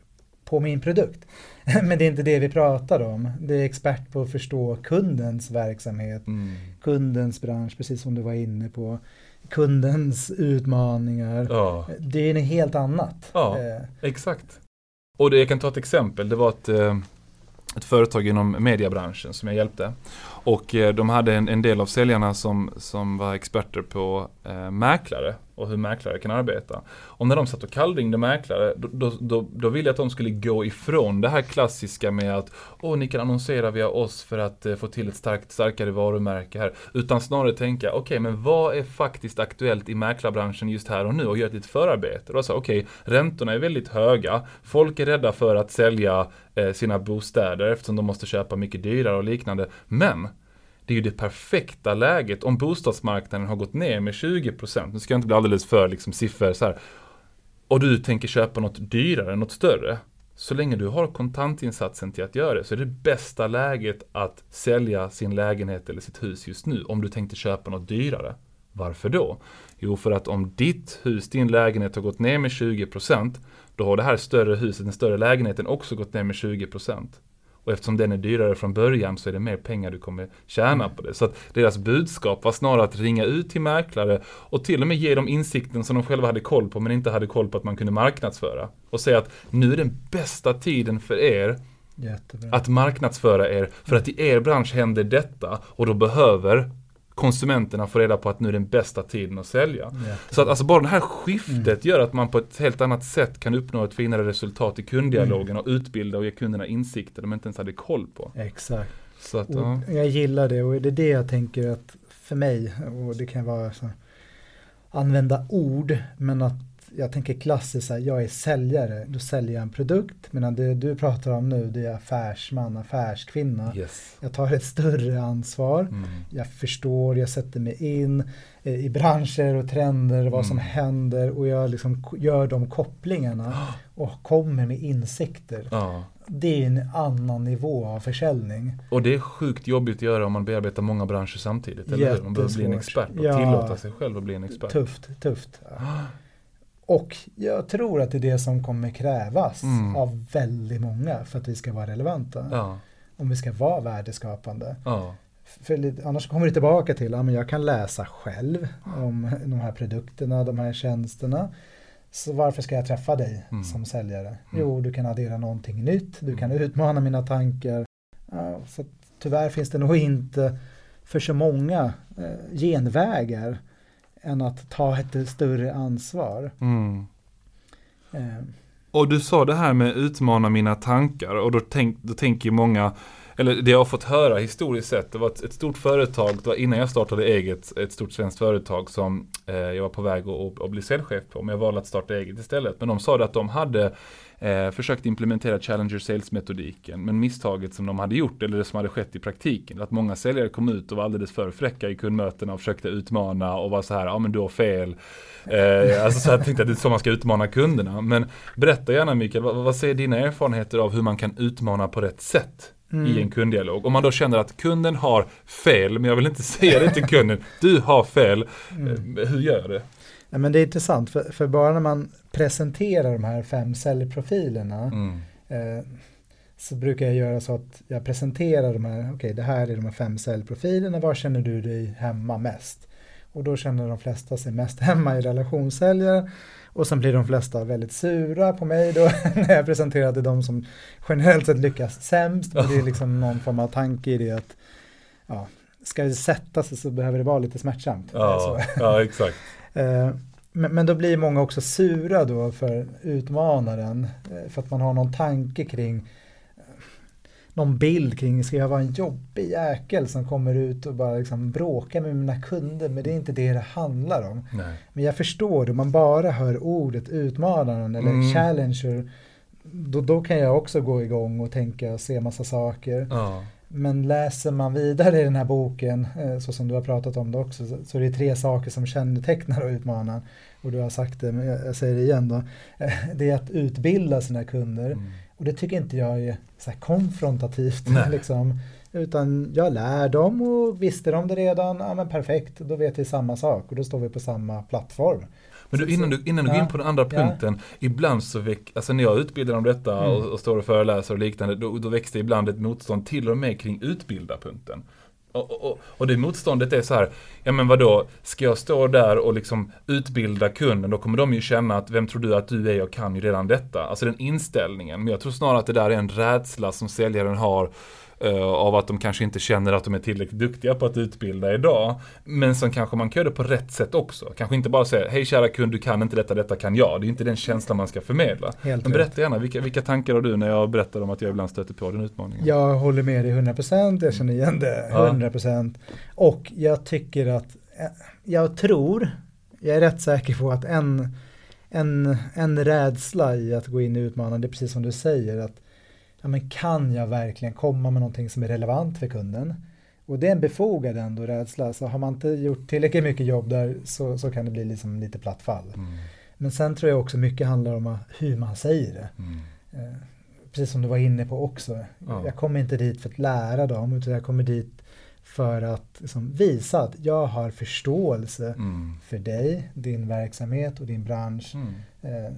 S2: på min produkt. Men det är inte det vi pratar om. Det är expert på att förstå kundens verksamhet, mm. kundens bransch, precis som du var inne på. Kundens utmaningar. Ja. Det är något helt annat.
S1: Ja, eh. exakt. Och det, jag kan ta ett exempel. Det var ett, eh, ett företag inom mediebranschen som jag hjälpte. Och eh, de hade en, en, del av säljarna som, som var experter på eh, mäklare och hur mäklare kan arbeta. Och när de satt och kallringde mäklare, då, då, då, då ville jag att de skulle gå ifrån det här klassiska med att Åh, ni kan annonsera via oss för att eh, få till ett starkt, starkare varumärke här. Utan snarare tänka, okej, okay, men vad är faktiskt aktuellt i mäklarbranschen just här och nu och göra ett litet förarbete. Då sa okej, okay, räntorna är väldigt höga, folk är rädda för att sälja eh, sina bostäder eftersom de måste köpa mycket dyrare och liknande. Men det är ju det perfekta läget om bostadsmarknaden har gått ner med 20%. Nu ska jag inte bli alldeles för liksom, siffror så här. Och du tänker köpa något dyrare, något större. Så länge du har kontantinsatsen till att göra det så är det bästa läget att sälja sin lägenhet eller sitt hus just nu om du tänkte köpa något dyrare. Varför då? Jo, för att om ditt hus, din lägenhet har gått ner med 20% då har det här större huset, den större lägenheten också gått ner med 20%. Och eftersom den är dyrare från början så är det mer pengar du kommer tjäna på det. Så att deras budskap var snarare att ringa ut till mäklare och till och med ge dem insikten som de själva hade koll på men inte hade koll på att man kunde marknadsföra. Och säga att nu är den bästa tiden för er Jättebra. att marknadsföra er. För att i er bransch händer detta och då behöver konsumenterna får reda på att nu är den bästa tiden att sälja. Jättebra. Så att alltså bara det här skiftet mm. gör att man på ett helt annat sätt kan uppnå ett finare resultat i kunddialogen mm. och utbilda och ge kunderna insikter de inte ens hade koll på.
S2: Exakt. Så att, ja. Jag gillar det och det är det jag tänker att för mig, och det kan vara så, använda ord, men att jag tänker klassiskt, här, jag är säljare, då säljer jag en produkt. Medan det du pratar om nu, det är affärsman, affärskvinna. Yes. Jag tar ett större ansvar, mm. jag förstår, jag sätter mig in eh, i branscher och trender, vad mm. som händer och jag liksom gör de kopplingarna och kommer med insikter. Ja. Det är en annan nivå av försäljning.
S1: Och det är sjukt jobbigt att göra om man bearbetar många branscher samtidigt. Eller hur? Man behöver bli en expert och ja. tillåta sig själv att bli en expert.
S2: Tufft, tufft. Ja. Och jag tror att det är det som kommer krävas mm. av väldigt många för att vi ska vara relevanta. Ja. Om vi ska vara värdeskapande. Ja. För annars kommer det tillbaka till att ja, jag kan läsa själv om de här produkterna, de här tjänsterna. Så varför ska jag träffa dig mm. som säljare? Mm. Jo, du kan addera någonting nytt, du kan mm. utmana mina tankar. Ja, så tyvärr finns det nog inte för så många eh, genvägar än att ta ett större ansvar. Mm.
S1: Eh. Och du sa det här med utmana mina tankar och då, tänk, då tänker många eller det jag har fått höra historiskt sett, det var ett, ett, stort företag, det var innan jag startade eget, ett stort svenskt företag som eh, jag var på väg att, att bli säljchef på, men jag valde att starta eget istället. Men de sa att de hade eh, försökt implementera Challenger Sales-metodiken, men misstaget som de hade gjort, eller det som hade skett i praktiken, att många säljare kom ut och var alldeles för fräcka i kundmötena och försökte utmana och var så här, ja men du har fel. Eh, alltså så jag tänkte att det är så man ska utmana kunderna. Men berätta gärna Mikael, vad, vad säger dina erfarenheter av hur man kan utmana på rätt sätt? Mm. i en kunddialog. Om man då känner att kunden har fel, men jag vill inte säga det till kunden, du har fel, mm. Eh, hur gör jag det?
S2: Ja, men det är intressant, för, för, bara när man presenterar de här fem säljprofilerna mm. eh, så brukar jag göra så att jag presenterar de här, okej okay, det här är de här fem säljprofilerna, var känner du dig hemma mest? Och då känner de flesta sig mest hemma i relationssäljare. Och sen blir de flesta väldigt sura på mig då när jag presenterade de som generellt sett lyckas sämst. Men det är liksom någon form av tanke i det att ja, ska det sätta sig så behöver det vara lite smärtsamt.
S1: Ja, ja exakt.
S2: Eh, men, då blir många också sura då för utmanaren. Eh, för att man har någon tanke kring någon bild kring, ska jag vara en jobbig jäkel som kommer ut och bara liksom bråkar med mina kunder? Men det är inte det det handlar om.
S1: Nej.
S2: Men jag förstår, om man bara hör ordet utmanaren eller
S1: Mm.
S2: challenger, då, då kan jag också gå igång och tänka och se massa saker.
S1: Ja.
S2: Men läser man vidare i den här boken, eh, så som du har pratat om det också, så- är det tre saker som kännetecknar utmanaren. Och du har sagt det, men jag säger det igen då. Eh, Det är att utbilda sina kunder.
S1: Mm.
S2: Och det tycker inte jag är så konfrontativt. Liksom. Utan jag lär dem och visste de det redan, ja men perfekt, då vet vi samma sak och då står vi på samma plattform.
S1: Men du, innan du, innan du går in på den andra punkten, ibland så väck, alltså när jag utbildar om detta
S2: Mm.
S1: och, och står och föreläser och liknande, då, då växte ibland ett motstånd till och med kring utbildarpunkten. Och, och, och, det motståndet är så här, ja men vadå, ska jag stå där och liksom utbilda kunden, då kommer de ju känna att vem tror du att du är, jag kan ju redan detta. Alltså den inställningen. Men jag tror snarare att det där är en rädsla som säljaren har av att de kanske inte känner att de är tillräckligt duktiga på att utbilda idag. Men som kanske man kan göra det på rätt sätt också. Kanske inte bara säga, hej kära kund, du kan inte detta, detta kan jag. Det är inte den känslan man ska förmedla.
S2: Helt
S1: Men
S2: rätt.
S1: berätta gärna, vilka, vilka tankar har du när jag berättar om att jag ibland stöter på den utmaningen?
S2: Jag håller med dig 100%, jag känner igen det
S1: Ja.
S2: 100%. Och jag tycker att, eh, jag tror, jag är rätt säker på att en, en, en rädsla i att gå in i utmanande, det är precis som du säger, att ja, men kan jag verkligen komma med någonting som är relevant för kunden? Och det är en befogad ändå rädsla, så har man inte gjort tillräckligt mycket jobb där så, så kan det bli liksom lite platt fall.
S1: Mm,
S2: Men sen tror jag också mycket handlar om hur man säger det.
S1: mm,
S2: Eh, Precis som du var inne på också.
S1: Ja.
S2: Jag kommer inte dit för att lära dem utan jag kommer dit för att liksom visa att jag har förståelse
S1: mm,
S2: för dig, din verksamhet och din bransch.
S1: mm.
S2: Eh,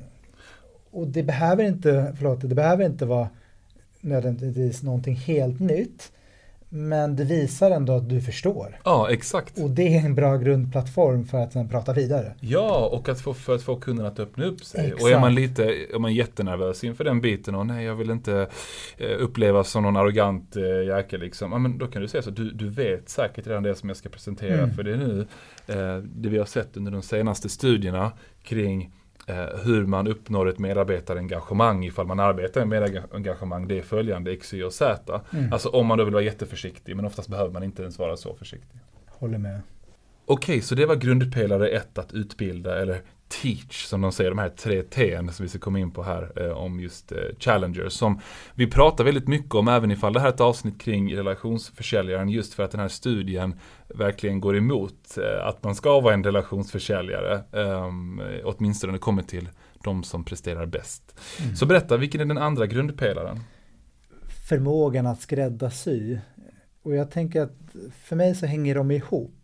S2: och det behöver inte, förlåt, det behöver inte vara nödvändigtvis någonting helt nytt. Men det visar ändå att du förstår.
S1: Ja, exakt.
S2: Och det är en bra grundplattform för att sen prata vidare.
S1: Ja, och att få, för att få kunden att öppna upp sig.
S2: Exakt.
S1: Och är man lite, är man jättenervös inför den biten och nej jag vill inte eh, upplevas som någon arrogant eh, jäkel liksom. Ja, men då kan du säga så, du, du vet säkert redan det som jag ska presentera
S2: Mm.
S1: för dig nu. Eh, det vi har sett under de senaste studierna kring hur man uppnår ett medarbetarengagemang ifall man arbetar med medarbetarengagemang. Det är följande X, Y och Z.
S2: Mm.
S1: Alltså om man då vill vara jätteförsiktig, men oftast behöver man inte ens vara så försiktig.
S2: Håller med.
S1: Okej, så det var grundpelare ett att utbilda eller teach som de säger, de här tre T som vi ska komma in på här eh, om just eh, challengers som vi pratar väldigt mycket om även ifall det här är ett avsnitt kring relationsförsäljaren just för att den här studien verkligen går emot eh, att man ska vara en relationsförsäljare eh, åtminstone när det kommer till de som presterar bäst.
S2: Mm.
S1: Så berätta, vilken är den andra grundpelaren?
S2: förmågan att skräddarsy. Och jag tänker att för mig så hänger de ihop.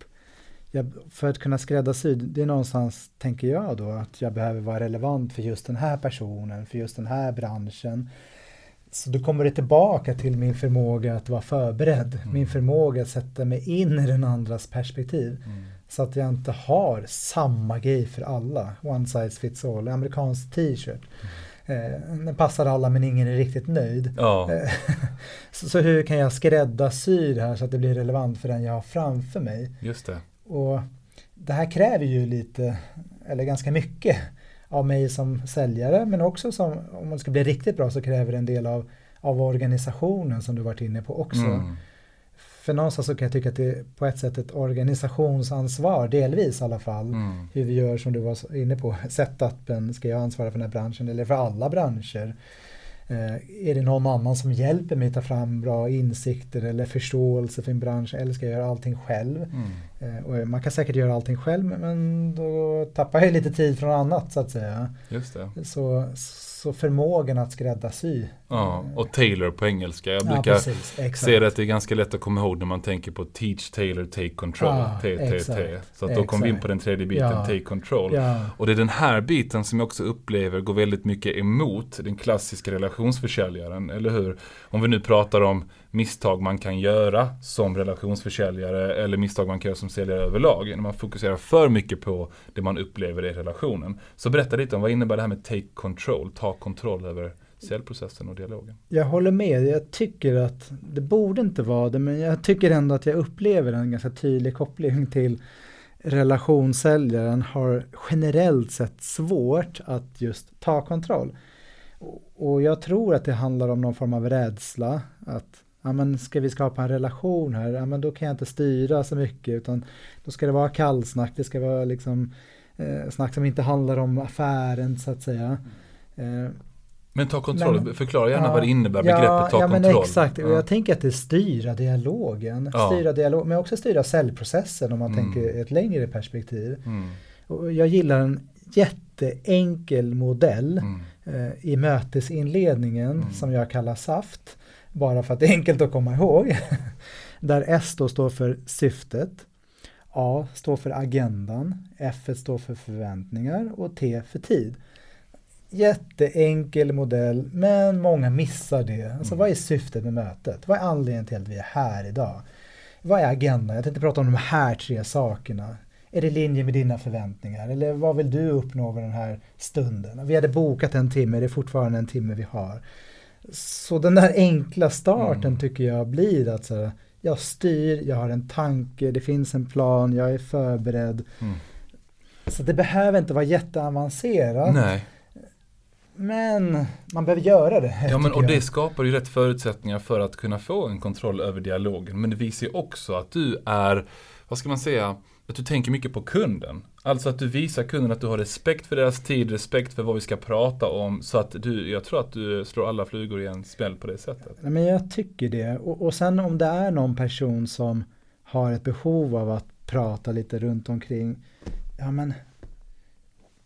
S2: Jag, för att kunna skräddarsy, det är någonstans, tänker jag då, att jag behöver vara relevant för just den här personen, för just den här branschen. Så då kommer det tillbaka till min förmåga att vara förberedd,
S1: Mm.
S2: min förmåga att sätta mig in i den andras perspektiv. Så att jag inte har samma grej för alla, one size fits all, amerikansk t-shirt. Eh, den passar alla men ingen är riktigt nöjd. Eh, Så, så hur kan jag skräddarsy det här så att det blir relevant för den jag har framför mig?
S1: just det.
S2: Och det här kräver ju lite, eller ganska mycket av mig som säljare men också som, om man ska bli riktigt bra så kräver det en del av, av organisationen som du varit inne på också.
S1: Mm.
S2: För någonstans så kan jag tycka att det är på ett sätt ett organisationsansvar, delvis i alla fall.
S1: Mm.
S2: Hur vi gör som du var inne på, setupen, ska jag ansvara för den här branschen eller för alla branscher? Eh, är det någon annan som hjälper mig ta fram bra insikter eller förståelse för en bransch eller ska jag göra allting själv?
S1: Mm.
S2: Eh, och man kan säkert göra allting själv men då tappar jag lite tid från annat så att säga.
S1: Just det.
S2: Så, så förmågan att skräddarsy.
S1: Ja, och Taylor på engelska. Jag
S2: ja,
S1: brukar
S2: precis, exakt.
S1: ser att det är ganska lätt att komma ihåg när man tänker på teach, tailor, take control.
S2: Ah,
S1: TTT.
S2: exakt,
S1: Så att då kom vi in på den tredje biten,
S2: Ja.
S1: take control.
S2: Ja,
S1: Och det är den här biten som jag också upplever går väldigt mycket emot den klassiska relationsförsäljaren, eller hur? Om vi nu pratar om misstag man kan göra som relationsförsäljare eller misstag man kan göra som säljare överlag. När man fokuserar för mycket på det man upplever i relationen. Så berätta lite om vad innebär det här med take control, ta kontroll över säljprocessen och dialogen.
S2: Jag håller med, jag tycker att det borde inte vara det men jag tycker ändå att jag upplever en ganska tydlig koppling till relationssäljaren har generellt sett svårt att just ta kontroll. Och- jag tror att det handlar om någon form av rädsla att ja, men ska vi skapa en relation här, ja, men då kan jag inte styra så mycket utan då ska det vara kallsnack, det ska vara liksom eh, snack som inte handlar om affären så att säga. Eh,
S1: men ta kontroll, men, förklara gärna
S2: ja,
S1: vad det innebär begreppet
S2: ja,
S1: ta
S2: ja,
S1: kontroll.
S2: Men exakt, och jag tänker att det styra dialogen, ja. styra dialog, men också styra säljprocessen om man mm. tänker ett längre perspektiv. Mm. Och jag gillar en jätteenkel modell mm. eh, i mötesinledningen mm. som jag kallar SAFT, bara för att det är enkelt att komma ihåg. Där S då står för syftet, A står för agendan, F står för förväntningar och T för tid. Jätteenkel modell, men många missar det. Alltså mm. vad är syftet med mötet? Vad är anledningen till att vi är här idag? Vad är agendan? Jag tänkte prata om de här tre sakerna. Är det i linje med dina förväntningar? Eller vad vill du uppnå med den här stunden? Vi hade bokat en timme, det är fortfarande en timme vi har. Så den där enkla starten mm. tycker jag blir att så, jag styr, jag har en tanke, det finns en plan, jag är förberedd. Mm. Så det behöver inte vara jätteavancerat.
S1: Nej.
S2: Men man behöver göra det.
S1: Ja, men och det skapar ju rätt förutsättningar för att kunna få en kontroll över dialogen. Men det visar ju också att du är, vad ska man säga, att du tänker mycket på kunden. Alltså att du visar kunden att du har respekt för deras tid, respekt för vad vi ska prata om. Så att du, jag tror att du slår alla flugor i en smäll på det sättet.
S2: Men jag tycker det. Och, och sen om det är någon person som har ett behov av att prata lite runt omkring. Ja men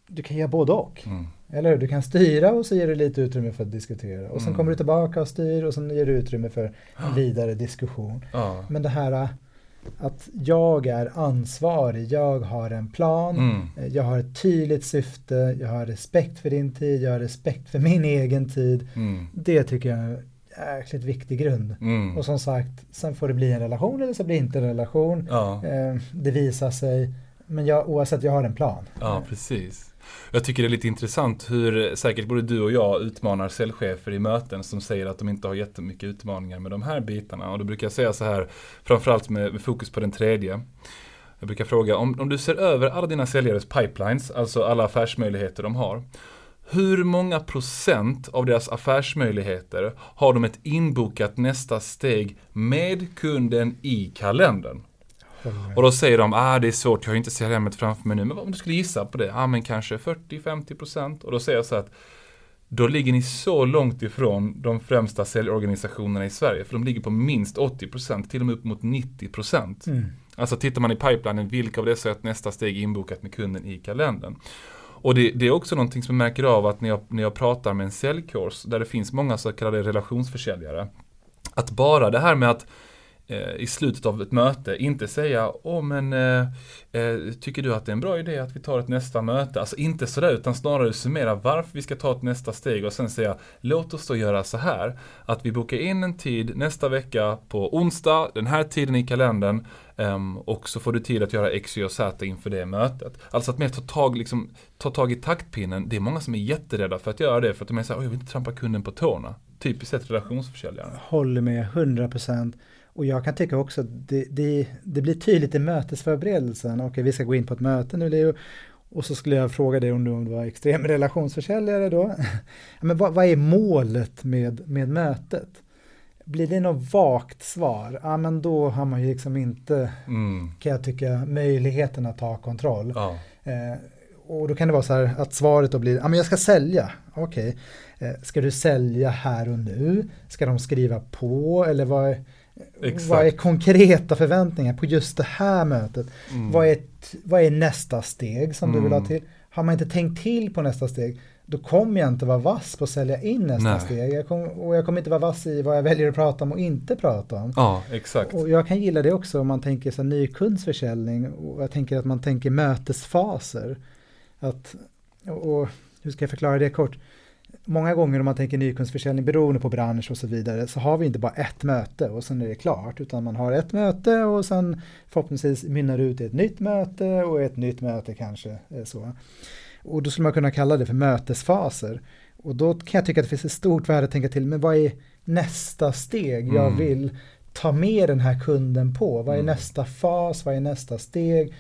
S2: du kan göra både och. Mm. Eller hur? Du kan styra och så ger du lite utrymme för att diskutera. Och sen mm. kommer du tillbaka och styr och sen ger du utrymme för vidare diskussion. Ja. Men det här att jag är ansvarig, jag har en plan, mm. jag har ett tydligt syfte, jag har respekt för din tid, jag har respekt för min egen tid. Mm. Det tycker jag är en jäkligt viktig grund. Mm. Och som sagt, sen får det bli en relation eller så blir det inte en relation. Ja. Eh, det visar sig, men jag, oavsett, jag har en plan.
S1: Ja, precis. Jag tycker det är lite intressant hur säkert både du och jag utmanar säljchefer i möten som säger att de inte har jättemycket utmaningar med de här bitarna. Och då brukar jag säga så här, framförallt med, med fokus på den tredje. Jag brukar fråga, om, om du ser över alla dina säljares pipelines, alltså alla affärsmöjligheter de har. Hur många procent av deras affärsmöjligheter har de ett inbokat nästa steg med kunden i kalendern? Och då säger de, ah det är svårt, jag har inte CRM framför mig nu. Men om du skulle gissa på det, ah men kanske 40-50%. Och då säger jag så att då ligger ni så långt ifrån de främsta säljorganisationerna i Sverige. För de ligger på minst 80%, till och med upp mot 90%. Mm. Alltså tittar man i pipelinen, vilka av dessa är ett nästa steg inbokat med kunden i kalendern? Och det, det, är också någonting som jag märker av att när jag, när jag pratar med en säljkurs, där det finns många så kallade relationsförsäljare, att bara det här med att Eh, i slutet av ett möte inte säga Åh men eh, eh, tycker du att det är en bra idé att vi tar ett nästa möte? Alltså inte sådär utan snarare summera varför vi ska ta ett nästa steg och sen säga Låt oss då göra så här att vi bokar in en tid nästa vecka på onsdag, den här tiden i kalendern eh, och så får du tid att göra X, Y och Z inför det mötet. Alltså att mer ta tag, liksom, ta tag i taktpinnen. Det är många som är jätterädda för att göra det för att de är såhär, jag vill inte trampa kunden på tårna. Typiskt sett relationsförsäljare.
S2: Håller med 100%. Och jag kan tycka också att det, det, det blir tydligt i mötesförberedelsen. Okej, vi ska gå in på ett möte nu Leo. Och så skulle jag fråga dig om du, om du var extrem relationsförsäljare då. Men vad, vad, är målet med, med mötet? Blir det något vagt svar, ja men då har man ju liksom inte, mm. kan jag tycka, möjligheten att ta kontroll. Ja. Eh, och då kan det vara så här att svaret då blir, ja men jag ska sälja, okej. Okay. Eh, ska du sälja här och nu? Ska de skriva på eller vad? Exakt. Vad är konkreta förväntningar på just det här mötet? Mm. Vad, är, vad är nästa steg som mm. du vill ha mm. till? Har man inte tänkt till på nästa steg, då kommer jag inte vara vass på att sälja in nästa Nej. steg. Jag kom, och jag kommer inte vara vass i vad jag väljer att prata om och inte prata om.
S1: Ja, exakt.
S2: Och jag kan gilla det också om man tänker så ny kundsförsäljning och jag tänker att man tänker mötesfaser. Att, och hur ska jag förklara det kort? Många gånger om man tänker nykundsförsäljning beroende på bransch och så vidare så har vi inte bara ett möte och sen är det klart utan man har ett möte och sen förhoppningsvis mynnar ut i ett nytt möte och ett nytt möte kanske så. Och då skulle man kunna kalla det för mötesfaser. Och då kan jag tycka att det finns ett stort värde att tänka till, men vad är nästa steg jag mm. vill ta med den här kunden på? Vad är mm. nästa fas? Vad är nästa steg?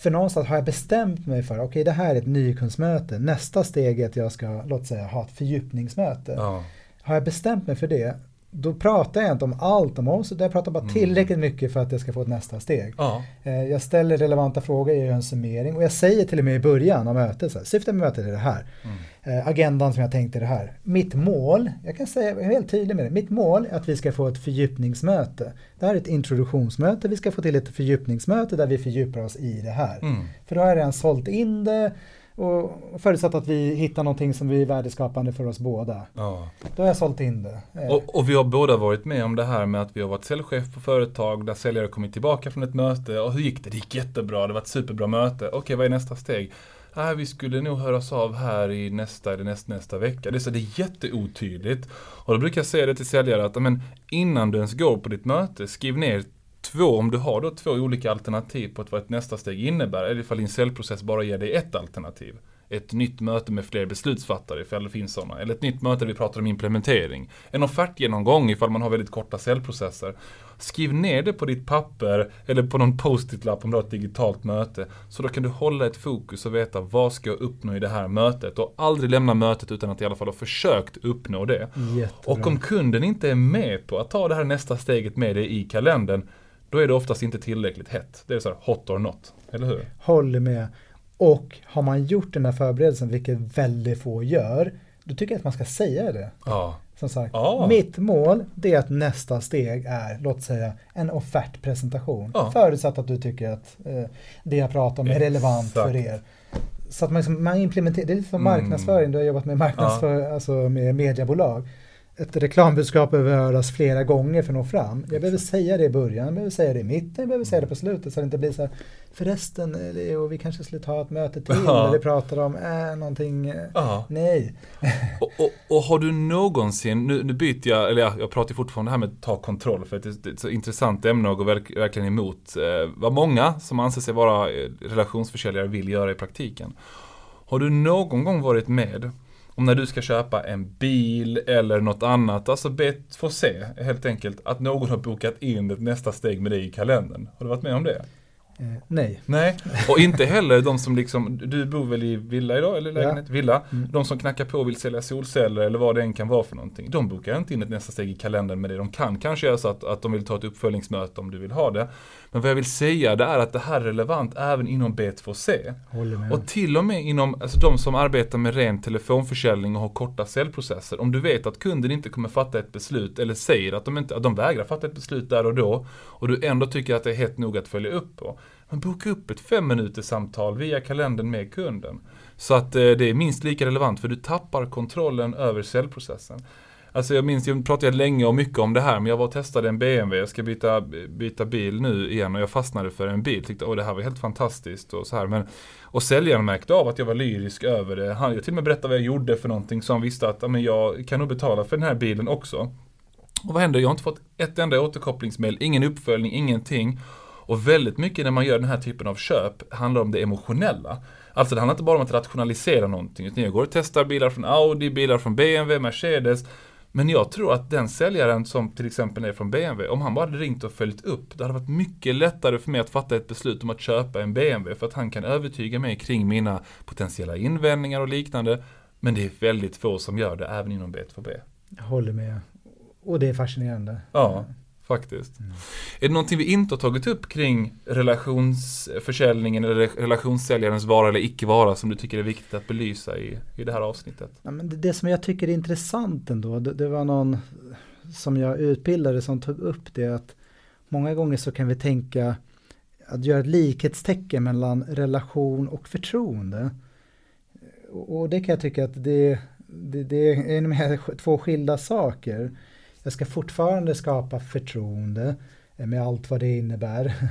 S2: För någonstans har jag bestämt mig för, okej okay, det här är ett nykundsmöte, nästa steg är att jag ska, låt säga, ha ett fördjupningsmöte. Ja. Har jag bestämt mig för det, då pratar jag inte om allt om oss, jag pratar bara
S1: Mm.
S2: tillräckligt mycket för att jag ska få ett nästa steg.
S1: Ja.
S2: Eh, Jag ställer relevanta frågor, jag gör en summering och jag säger till och med i början av mötet, så här, syftet med mötet är det här.
S1: Mm.
S2: Eh, agendan som jag tänkte det här. Mitt mål, jag kan säga, jag är helt tydlig med det, mitt mål är att vi ska få ett fördjupningsmöte. Det här är ett introduktionsmöte, vi ska få till ett fördjupningsmöte där vi fördjupar oss i det här.
S1: Mm.
S2: För då har jag redan sålt in det och förutsatt att vi hittar någonting som blir värdeskapande för oss båda.
S1: Ja.
S2: Då har jag sålt in det. Eh,
S1: Och, och vi har båda varit med om det här med att vi har varit säljchef på företag där säljare kommit tillbaka från ett möte och hur gick det? Det gick jättebra, det var ett superbra möte. Okej, vad är nästa steg? Ah, vi skulle nog höras av här i nästa eller näst, nästa vecka. Det är, så, det är jätteotydligt. Och då brukar jag säga det till säljare att amen, innan du ens går på ditt möte, skriv ner två, om du har då två olika alternativ på vad ett nästa steg innebär, eller ifall din säljprocess bara ger dig ett alternativ. Ett nytt möte med fler beslutsfattare ifall det finns sådana. Eller ett nytt möte där vi pratar om implementering. En offertgenomgång ifall man har väldigt korta säljprocesser. Skriv ner det på ditt papper eller på någon post-it-lapp om du har ett digitalt möte. Så då kan du hålla ett fokus och veta vad ska jag uppnå i det här mötet. Och aldrig lämna mötet utan att i alla fall ha försökt uppnå det.
S2: Jättebra.
S1: Och om kunden inte är med på att ta det här nästa steget med dig i kalendern, då är det oftast inte tillräckligt hett. Det är så här hot or not, eller hur?
S2: Håller med. Och har man gjort den här förberedelsen, vilket väldigt få gör, då tycker jag att man ska säga det.
S1: Ja.
S2: Som sagt,
S1: Ja.
S2: mitt mål det är att nästa steg är, låt säga, en offertpresentation.
S1: Ja.
S2: Förutsatt att du tycker att eh, det jag pratar om är relevant
S1: Exakt.
S2: för er. Så att man, liksom, man implementerar, det är lite som
S1: Mm.
S2: marknadsföring, du har jobbat med marknadsföring, alltså med mediebolag. Ett reklambudskap behöver höras flera gånger för att nå fram. Jag behöver säga det i början, jag behöver säga det i mitten, jag behöver säga det på slutet så det inte blir så här Förresten, eh, Leo, vi kanske skulle ta ett möte till
S1: Ja.
S2: där vi pratar om äh, någonting, eh,
S1: Ja.
S2: nej.
S1: Och, och, och har du någonsin, nu, nu byter jag, eller jag, jag pratar fortfarande här med att ta kontroll för att det, det är ett så intressant ämne och går verk, verkligen emot eh, vad många som anser sig vara relationsförsäljare vill göra i praktiken. Har du någon gång varit med om när du ska köpa en bil eller något annat, alltså be, få se helt enkelt att någon har bokat in ett nästa steg med dig i kalendern. Har du varit med om det?
S2: Eh, nej.
S1: Nej, och inte heller de som liksom, du bor väl i villa idag eller lägenhet? Villa.
S2: Mm.
S1: De som knackar på och vill sälja solceller eller vad det än kan vara för någonting. De bokar inte in ett nästa steg i kalendern med det. De kan kanske göra så att, att de vill ta ett uppföljningsmöte om du vill ha det. Men vad jag vill säga det är att det här är relevant även inom B2C.
S2: Håller med.
S1: Och till och med inom, alltså de som arbetar med ren telefonförsäljning och har korta säljprocesser. Om du vet att kunden inte kommer fatta ett beslut eller säger att de, inte, att de vägrar fatta ett beslut där och då. Och du ändå tycker att det är hett nog att följa upp på. Men boka upp ett fem minuters samtal via kalendern med kunden. Så att eh, det är minst lika relevant för du tappar kontrollen över säljprocessen. Alltså jag minns, jag pratade länge och mycket om det här, men jag var och testade en BMW, jag ska byta, byta bil nu igen och jag fastnade för en bil. Tyckte, åh det här var helt fantastiskt och så här. Men, och säljaren märkte av att jag var lyrisk över det. Han, jag till och med berättade vad jag gjorde för någonting, så han visste att men jag kan nog betala för den här bilen också. Och vad händer? Jag har inte fått ett enda återkopplingsmail, ingen uppföljning, ingenting. Och väldigt mycket när man gör den här typen av köp handlar om det emotionella. Alltså det handlar inte bara om att rationalisera någonting, utan jag går och testar bilar från Audi, bilar från BMW, Mercedes. Men jag tror att den säljaren som till exempel är från BMW, om han bara hade ringt och följt upp, det hade varit mycket lättare för mig att fatta ett beslut om att köpa en BMW, för att han kan övertyga mig kring mina potentiella invändningar och liknande. Men det är väldigt få som gör det, även inom B2B.
S2: Jag håller med. Och det är fascinerande.
S1: Ja, faktiskt.
S2: Mm.
S1: Är det någonting vi inte har tagit upp kring relationsförsäljningen eller relationssäljarens vara eller icke vara som du tycker är viktigt att belysa i, i det här avsnittet?
S2: Ja, men det, det som jag tycker är intressant ändå, det, det var någon som jag utbildade som tog upp det att många gånger så kan vi tänka att göra ett likhetstecken mellan relation och förtroende. Och, och det kan jag tycka att det, det, det är två skilda saker. Jag ska fortfarande skapa förtroende eh, med allt vad det innebär.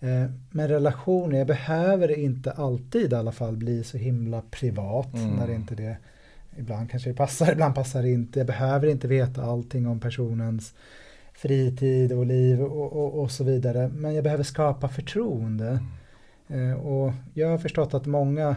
S2: Eh, Men relationer, jag behöver inte alltid i alla fall bli så himla privat
S1: Mm.
S2: när det inte det Ibland kanske det passar, ibland passar det inte. Jag behöver inte veta allting om personens fritid och liv och, och, och så vidare. Men jag behöver skapa förtroende. Eh, Och jag har förstått att många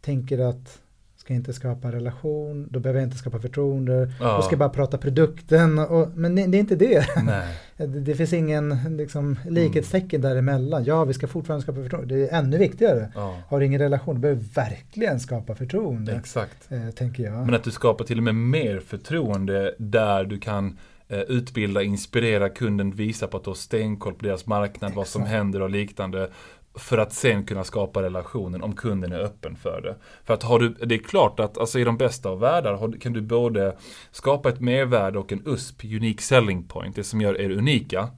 S2: tänker att ska inte skapa relation, då behöver jag inte skapa förtroende,
S1: Ja.
S2: då ska jag bara prata produkten. Och, men det, det är inte det. Det, det finns ingen liksom, likhetstecken däremellan. Ja, vi ska fortfarande skapa förtroende. Det är ännu viktigare.
S1: Ja,
S2: Har du ingen relation, du behöver verkligen skapa förtroende.
S1: exakt.
S2: Eh, tänker jag.
S1: Men att du skapar till och med mer förtroende där du kan eh, utbilda, inspirera kunden, visa på att du har stenkoll på deras marknad, vad som
S2: Exakt.
S1: händer och liknande. För att sen kunna skapa relationen om kunden är öppen för det. För att har du, det är klart att alltså i de bästa av världar har, kan du både skapa ett mervärde och en USP, Unique Selling Point, det som gör er unika.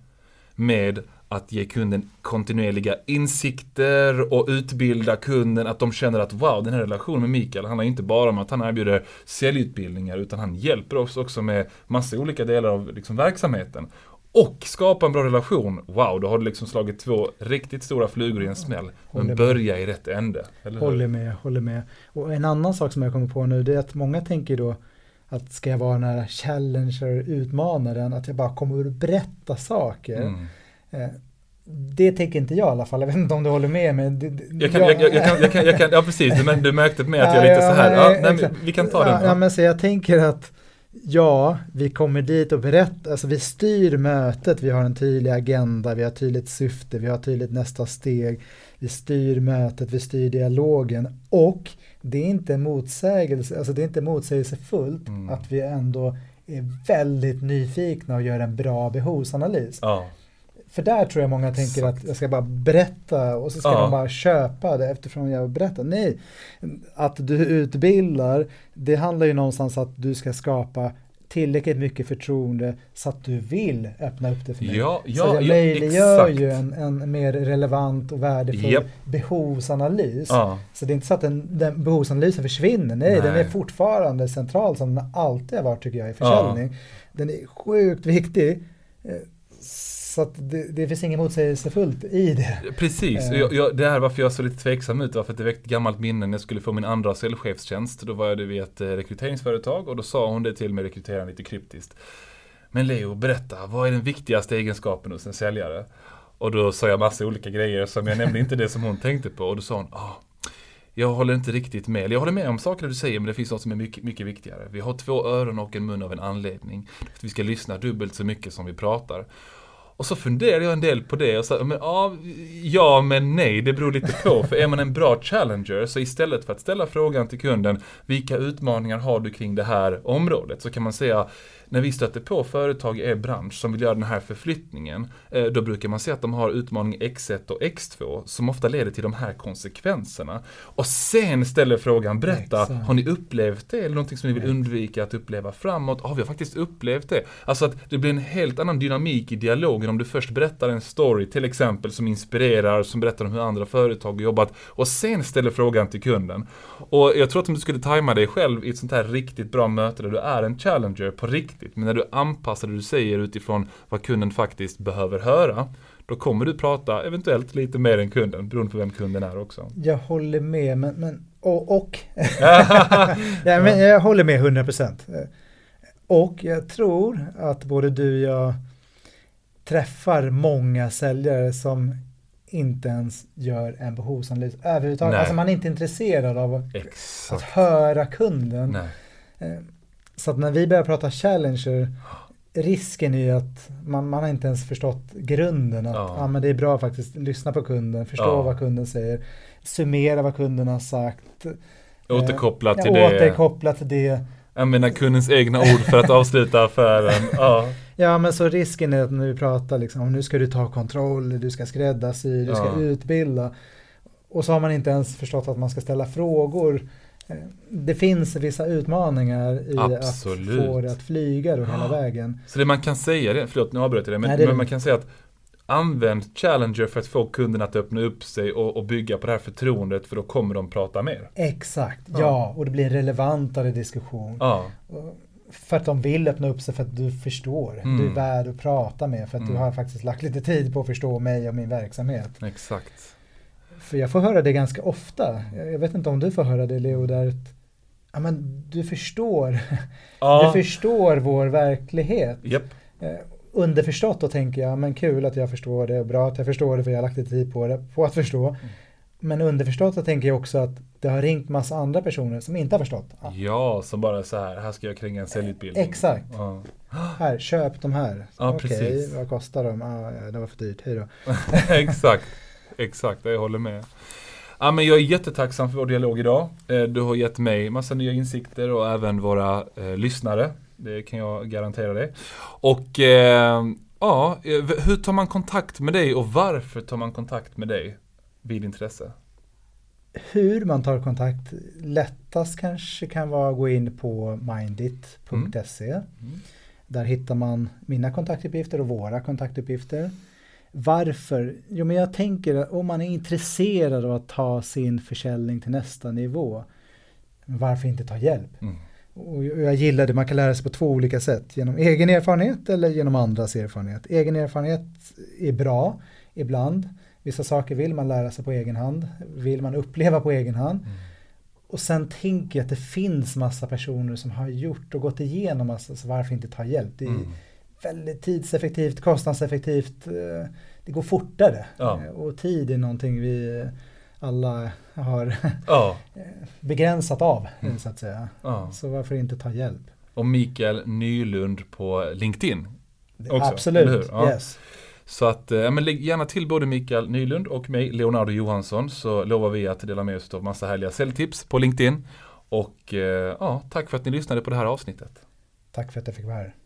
S1: Med att ge kunden kontinuerliga insikter och utbilda kunden att de känner att wow, den här relationen med Mikael handlar inte bara om att han erbjuder säljutbildningar utan han hjälper oss också med massa olika delar av liksom verksamheten. Och skapa en bra relation. Wow, då har du liksom slagit två riktigt stora flugor i en smäll.
S2: Håller
S1: Men
S2: med.
S1: börja i rätt ände.
S2: Håller med, håller med. Och en annan sak som jag kommer på nu det är att många tänker då att ska jag vara den här challenger, utmanaren, att jag bara kommer att berätta saker.
S1: Mm.
S2: Eh, Det tänker inte jag i alla fall, jag vet inte om du håller med mig.
S1: Jag kan, jag, jag, jag, kan, jag, kan, jag kan, ja precis, men du märkte med att jag är lite så här. Ja, nej, vi kan ta den.
S2: Ja, men så jag tänker att ja, vi kommer dit och berättar, alltså vi styr mötet, vi har en tydlig agenda, vi har tydligt syfte, vi har tydligt nästa steg, vi styr mötet, vi styr dialogen och det är inte motsägelse, alltså det är inte motsägelsefullt
S1: Mm.
S2: att vi ändå är väldigt nyfikna och gör en bra behovsanalys.
S1: Ja.
S2: För där tror jag många tänker
S1: Exakt.
S2: att jag ska bara berätta och så ska
S1: Ja.
S2: de bara köpa det eftersom jag berättar. Nej, att du utbildar, det handlar ju någonstans att du ska skapa tillräckligt mycket förtroende så att du vill öppna upp det för mig.
S1: Ja,
S2: så
S1: ja,
S2: jag
S1: ja,
S2: möjliggör
S1: exakt.
S2: ju en, en mer relevant och värdefull
S1: Japp.
S2: behovsanalys.
S1: Ja.
S2: Så det är inte så att den, den behovsanalysen försvinner, nej, den är
S1: Nej.
S2: fortfarande central som den alltid har varit tycker jag i försäljning. Den är sjukt viktig. Så att det, det finns inget motsägelsefullt i det.
S1: Precis,
S2: Eh.
S1: jag, jag, det här varför jag såg lite tveksam ut var för att det väckte gammalt minne när jag skulle få min andra säljchefstjänst. Då var jag vid ett eh, rekryteringsföretag och då sa hon det till mig, rekryteraren lite kryptiskt. Men Leo, berätta, vad är den viktigaste egenskapen hos en säljare? Och då sa jag massa olika grejer som jag nämnde inte det som hon tänkte på och då sa hon, ah, jag håller inte riktigt med. Jag håller med om saker du säger men det finns något som är mycket, mycket viktigare. Vi har två öron och en mun av en anledning. Att vi ska lyssna dubbelt så mycket som vi pratar. Och så funderade jag en del på det och sa, men ja, ja men nej, det beror lite på. För är man en bra challenger så istället för att ställa frågan till kunden, vilka utmaningar har du kring det här området? Så kan man säga, när vi stöter på företag i er bransch som vill göra den här förflyttningen, eh, då brukar man säga att de har utmaning X1 och X2 som ofta leder till de här konsekvenserna. Och sen ställer frågan, berätta,
S2: Exakt.
S1: har ni upplevt det eller någonting som ni vill undvika att uppleva framåt? Ja, vi har faktiskt upplevt det. Alltså att det blir en helt annan dynamik i dialogen om du först berättar en story till exempel som inspirerar, som berättar om hur andra företag har jobbat och sen ställer frågan till kunden. Och jag tror att om du skulle tajma dig själv i ett sånt här riktigt bra möte där du är en challenger på riktigt, men när du anpassar det du säger utifrån vad kunden faktiskt behöver höra, då kommer du prata eventuellt lite mer än kunden, beroende på vem kunden är också.
S2: Jag håller med, men, men och, och. ja, men jag håller med 100 procent. Och jag tror att både du och jag träffar många säljare som inte ens gör en behovsanalys överhuvudtaget.
S1: Nej.
S2: Alltså man är inte intresserad av att
S1: Exakt.
S2: höra kunden.
S1: Nej.
S2: Eh, Så att när vi börjar prata challenger, risken är ju att man, man har inte ens förstått grunden. Att
S1: Ja.
S2: ja. men det är bra faktiskt lyssna på kunden, förstå
S1: Ja.
S2: vad kunden säger, summera vad kunden har sagt.
S1: Återkoppla
S2: eh,
S1: till det.
S2: Återkoppla till det.
S1: Använda kundens egna ord för att avsluta affären. Ja.
S2: Ja men så risken är att när vi pratar liksom, om nu ska du ta kontroll, du ska skräddarsy, du ska
S1: Ja.
S2: utbilda. Och så har man inte ens förstått att man ska ställa frågor. Det finns vissa utmaningar i
S1: Absolut.
S2: att få det att flyga då hela
S1: Ja.
S2: vägen.
S1: Så det man kan säga, det, förlåt nu avbröt jag det, men,
S2: Nej, det
S1: men man kan säga att använd Challenger för att få kunden att öppna upp sig och, och bygga på det här förtroendet för då kommer de prata mer.
S2: Exakt,
S1: Ja.
S2: ja. Och det blir relevantare diskussion.
S1: Ja,
S2: För att de vill öppna upp sig för att du förstår.
S1: Mm.
S2: Du är värd att prata med för att
S1: Mm.
S2: du har faktiskt lagt lite tid på att förstå mig och min verksamhet.
S1: exakt.
S2: För jag får höra det ganska ofta. Jag vet inte om du får höra det Leo, där att ja, men du förstår.
S1: Ja,
S2: Du förstår vår verklighet.
S1: japp.
S2: Eh, underförstått då tänker jag, men kul att jag förstår det och bra att jag förstår det för jag har lagt lite tid på det, på att förstå.
S1: Mm.
S2: Men underförstått så tänker jag också att det har ringt massa andra personer som inte har förstått. Ah,
S1: Ja, som bara så här, här ska jag kränga en säljutbildning.
S2: Exakt.
S1: Ja.
S2: Här, köp de här.
S1: Ja,
S2: Okej,
S1: precis.
S2: vad kostar de? Ah, ja, det var för dyrt, hej då.
S1: exakt, exakt, jag håller med. Ja, men jag är jättetacksam för vår dialog idag. Eh, Du har gett mig massa nya insikter och även våra eh, lyssnare Det kan jag garantera dig. Och eh, ja, hur tar man kontakt med dig och varför tar man kontakt med dig vid intresse?
S2: Hur man tar kontakt lättast kanske kan vara att gå in på mindit.se. Mm. Mm. Där hittar man mina kontaktuppgifter och våra kontaktuppgifter. Varför? Jo, men jag tänker om man är intresserad av att ta sin försäljning till nästa nivå, varför inte ta hjälp? Mm. Och jag gillar det, man kan lära sig på två olika sätt. Genom egen erfarenhet eller genom andras erfarenhet. Egen erfarenhet är bra ibland. Vissa saker vill man lära sig på egen hand, vill man uppleva på egen hand. Mm. Och sen tänker jag att det finns massa personer som har gjort och gått igenom massa, så varför inte ta hjälp? Det är mm. Väldigt tidseffektivt, kostnadseffektivt, eh, det går fortare. Ja. Eh, och tid är någonting vi alla har ja. begränsat av, mm. så att säga. Ja. Så varför inte ta hjälp?
S1: Och Mikael Nylund på LinkedIn.
S2: Också, Absolut, yes.
S1: Så att, eh, ja, men lägg gärna till både Mikael Nylund och mig, Leonardo Johansson, så lovar vi att dela med oss av massa härliga säljtips på LinkedIn. Och eh, ja, tack för att ni lyssnade på det här avsnittet.
S2: Tack för att jag fick vara här.